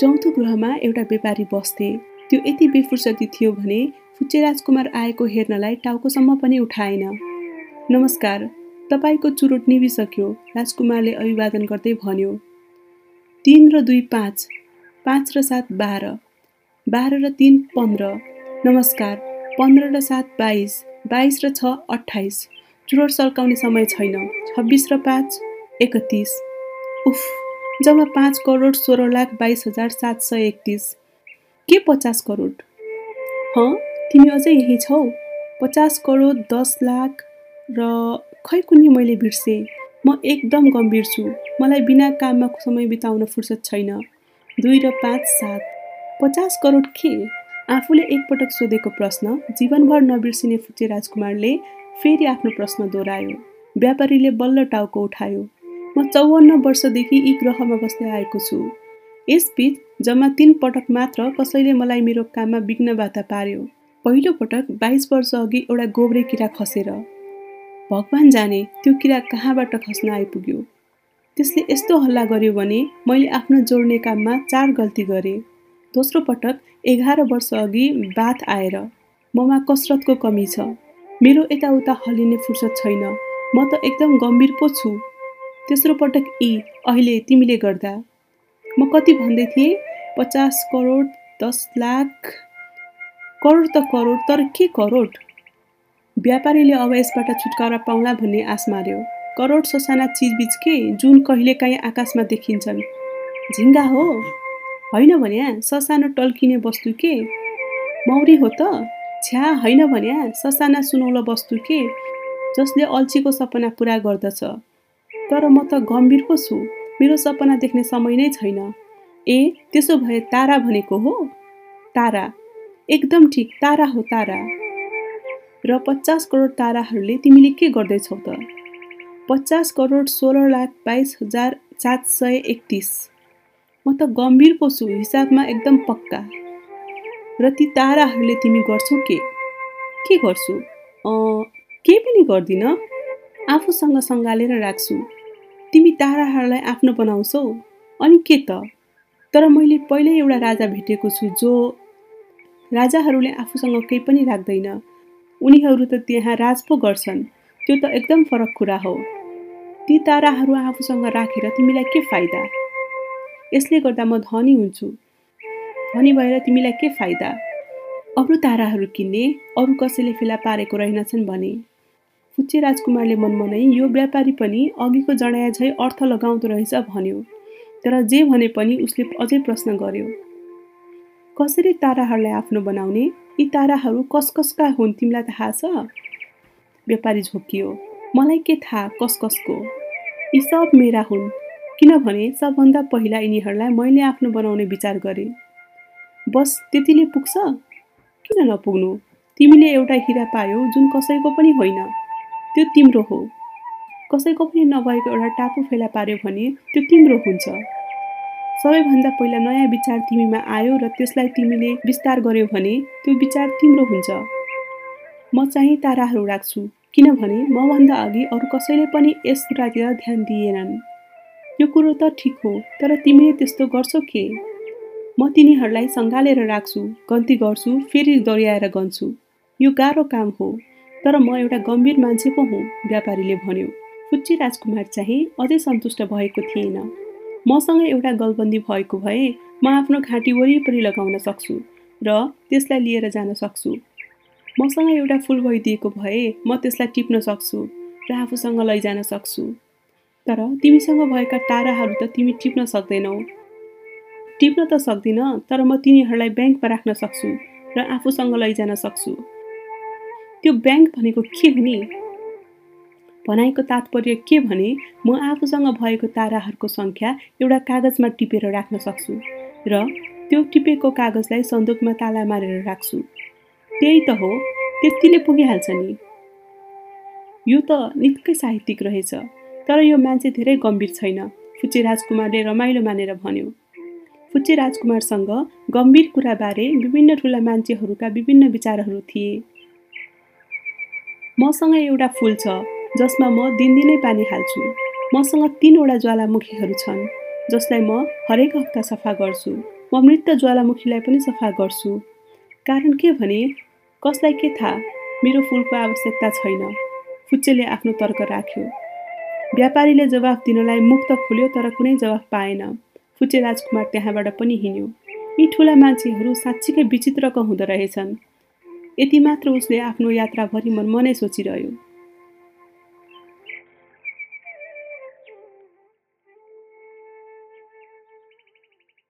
चौथो ग्रहमा एउटा व्यापारी बस्थे। त्यो यति बेफुर्सती थियो भने फुच्चे राजकुमार आएको हेर्नलाई टाउकोसम्म पनि उठाएन। नमस्कार तपाईँको चुरोट निभिसक्यो राजकुमारले अभिवादन गर्दै भन्यो। तिन र दुई पाँच पाँच र सात बाह्र बाह्र र तिन पन्ध्र नमस्कार पन्ध्र र सात बाइस बाइस र छ अठाइस चुरोट सल्काउने समय छैन छब्बिस र पाँच एकतिस। उफ जम्मा पाँच करोड सोह्र लाख बाइस हजार सात सय एकतिस। के पचास करोड? हँ तिमी अझै यहीँ छौ। पचास करोड दस लाख र खै कुनै मैले बिर्सेँ? म एकदम गम्भीर छु। मलाई बिना काममा समय बिताउन फुर्सद छैन। दुई र पाँच सात। पचास करोड के? आफूले एकपटक सोधेको प्रश्न जीवनभर नबिर्सिने फुचे राजकुमारले फेरि आफ्नो प्रश्न दोहोऱ्यायो। व्यापारीले बल्ल टाउको उठायो। म चौवन्न वर्षदेखि यी ग्रहमा बस्दै आएको छु। यसबिच जम्मा तिन पटक मात्र कसैले मलाई मेरो काममा विघ्न बाधा पार्यो। पहिलो पटक बाइस वर्ष अघि एउटा गोब्रे किरा खसेर। भगवान् जाने त्यो किरा कहाँबाट खस्न आइपुग्यो? त्यसले यस्तो हल्ला गर्यो भने मैले आफ्नो जोड्ने काममा चार गल्ती गरेँ। दोस्रो पटक एघार वर्ष अघि बाथ आएर ममा कसरतको कमी छ। मेरो यताउता हलिने फुर्सद छैन। म त एकदम गम्भीर पो छु। तेस्रो पटक यी अहिले तिमीले गर्दा। म कति भन्दै थिएँ पचास करोड दस लाख। करोड त करोड तर के करोड? व्यापारीले अब यसबाट छुटकारा पाउला भन्ने आश मार्यो। करोड ससाना चिजबिज के? जुन कहिलेकाहीँ आकाशमा देखिन्छन्। झिङ्गा हो? होइन भने ससानो टल्किने वस्तु के? मौरी हो त? छ्या होइन भने ससाना सुनौलो वस्तु के? जसले अल्छीको सपना पुरा गर्दछ। तर म त गम्भीर पो छु। मेरो सपना देख्ने समय नै छैन। ए त्यसो भए तारा भनेको हो? तारा। एकदम ठिक तारा हो तारा। र पचास करोड ताराहरूले तिमीले के गर्दैछौ त? पचास करोड सोह्र लाख बाइस हजार सात सय एकतिस। म त गम्भीर पो छु हिसाबमा एकदम पक्का। र ती ताराहरूले तिमी गर्छौ के? के गर्छु? के पनि गर्दिन। आफूसँग सङ्घालेर राख्छु। ताराहरूलाई आफ्नो बनाउँछौ? अनि के त? तर मैले पहिल्यै एउटा राजा भेटेको छु जो राजाहरूले आफूसँग केही पनि राख्दैन। उनीहरू त त्यहाँ राज पो गर्छन्। त्यो त एकदम फरक कुरा हो। ती ताराहरू आफूसँग राखेर तिमीलाई के फाइदा? यसले गर्दा म धनी हुन्छु। धनी भएर तिमीलाई के फाइदा? अरू ताराहरू किन्ने अरू कसैले फेला पारेको रहेनछन् भने। फुच्चे राजकुमारले मनमनै यो व्यापारी पनि अघिको झै अर्थ लगाउँदो रहेछ भन्यो। तर जे भने पनि उसले अझै प्रश्न गर्यो। कसरी ताराहरूलाई आफ्नो बनाउने? यी ताराहरू कस कसका हुन्? तिमीलाई थाहा छ? व्यापारी झोकियो मलाई के थाहा? कस कसको यी सब मेरा हुन्। किनभने सबभन्दा पहिला यिनीहरूलाई मैले आफ्नो बनाउने विचार गरेँ। बस त्यतिले पुग्छ? किन नपुग्नु? तिमीले एउटा हिरा पायौ जुन कसैको पनि होइन। त्यो तिम्रो हो। कसैको पनि नभएको एउटा टापु फेला पार्यो भने त्यो तिम्रो हुन्छ। सबैभन्दा पहिला नयाँ विचार तिमीमा आयो र त्यसलाई तिमीले विस्तार गर्यो भने त्यो विचार तिम्रो हुन्छ। म चाहिँ ताराहरू राख्छु किनभने मभन्दा अघि अरू कसैले पनि यस कुरातिर ध्यान दिएनन्। यो कुरो त ठिक हो तर तिमीले त्यस्तो गर्छौ के? म तिनीहरूलाई सङ्घालेर राख्छु गन्ती गर्छु फेरि दोहोऱ्याएर गन्छु। यो गाह्रो काम हो। तर म एउटा गम्भीर मान्छे पो हुँ व्यापारीले भन्यो। फुच्ची राजकुमार चाहिँ अझै सन्तुष्ट भएको थिएन। मसँग एउटा गलबन्दी भएको भए म आफ्नो घाँटी वरिपरि लगाउन सक्छु र त्यसलाई लिएर जान सक्छु। मसँग एउटा फुल भइदिएको भए म त्यसलाई टिप्न सक्छु र आफूसँग लैजान सक्छु। तर तिमीसँग भएका ताराहरू त तिमी टिप्न सक्दैनौ। टिप्न त सक्दिन तर म तिनीहरूलाई ब्याङ्कमा राख्न सक्छु र आफूसँग लैजान सक्छु। त्यो ब्याङ्क भनेको के हुने भनाइको तात्पर्य के भने म आफूसँग भएको ताराहरूको सङ्ख्या एउटा कागजमा टिपेर राख्न सक्छु र त्यो टिपेको कागजलाई सन्दुकमा ताला मारेर राख्छु। त्यही त हो त्यतिले पुगिहाल्छ नि। यो त निकै साहित्यिक रहेछ तर यो मान्छे धेरै गम्भीर छैन फुच्चे राजकुमारले रमाइलो मानेर भन्यो। फुच्चे राजकुमारसँग गम्भीर कुराबारे विभिन्न ठुला मान्छेहरूका विभिन्न विचारहरू थिए। मसँग एउटा फुल छ जसमा म दिनदिनै पानी हाल्छु। मसँग तिनवटा ज्वालामुखीहरू छन् जसलाई म हरेक हप्ता सफा गर्छु। म मृत ज्वालामुखीलाई पनि सफा गर्छु। कारण के भने कसलाई के थाहा मेरो फुलको आवश्यकता छैन। फुच्चेले आफ्नो तर्क राख्यो। व्यापारीले जवाफ दिनलाई मुख त खोल्यो तर कुनै जवाफ पाएन। फुच्चे राजकुमार त्यहाँबाट पनि हिँड्यो। यी ठुला मान्छेहरू साँच्चीकै विचित्रको हुँदो रहेछन्। यति मात्र उसले आफ्नो यात्राभरि मन मनै सोचिरह्यो।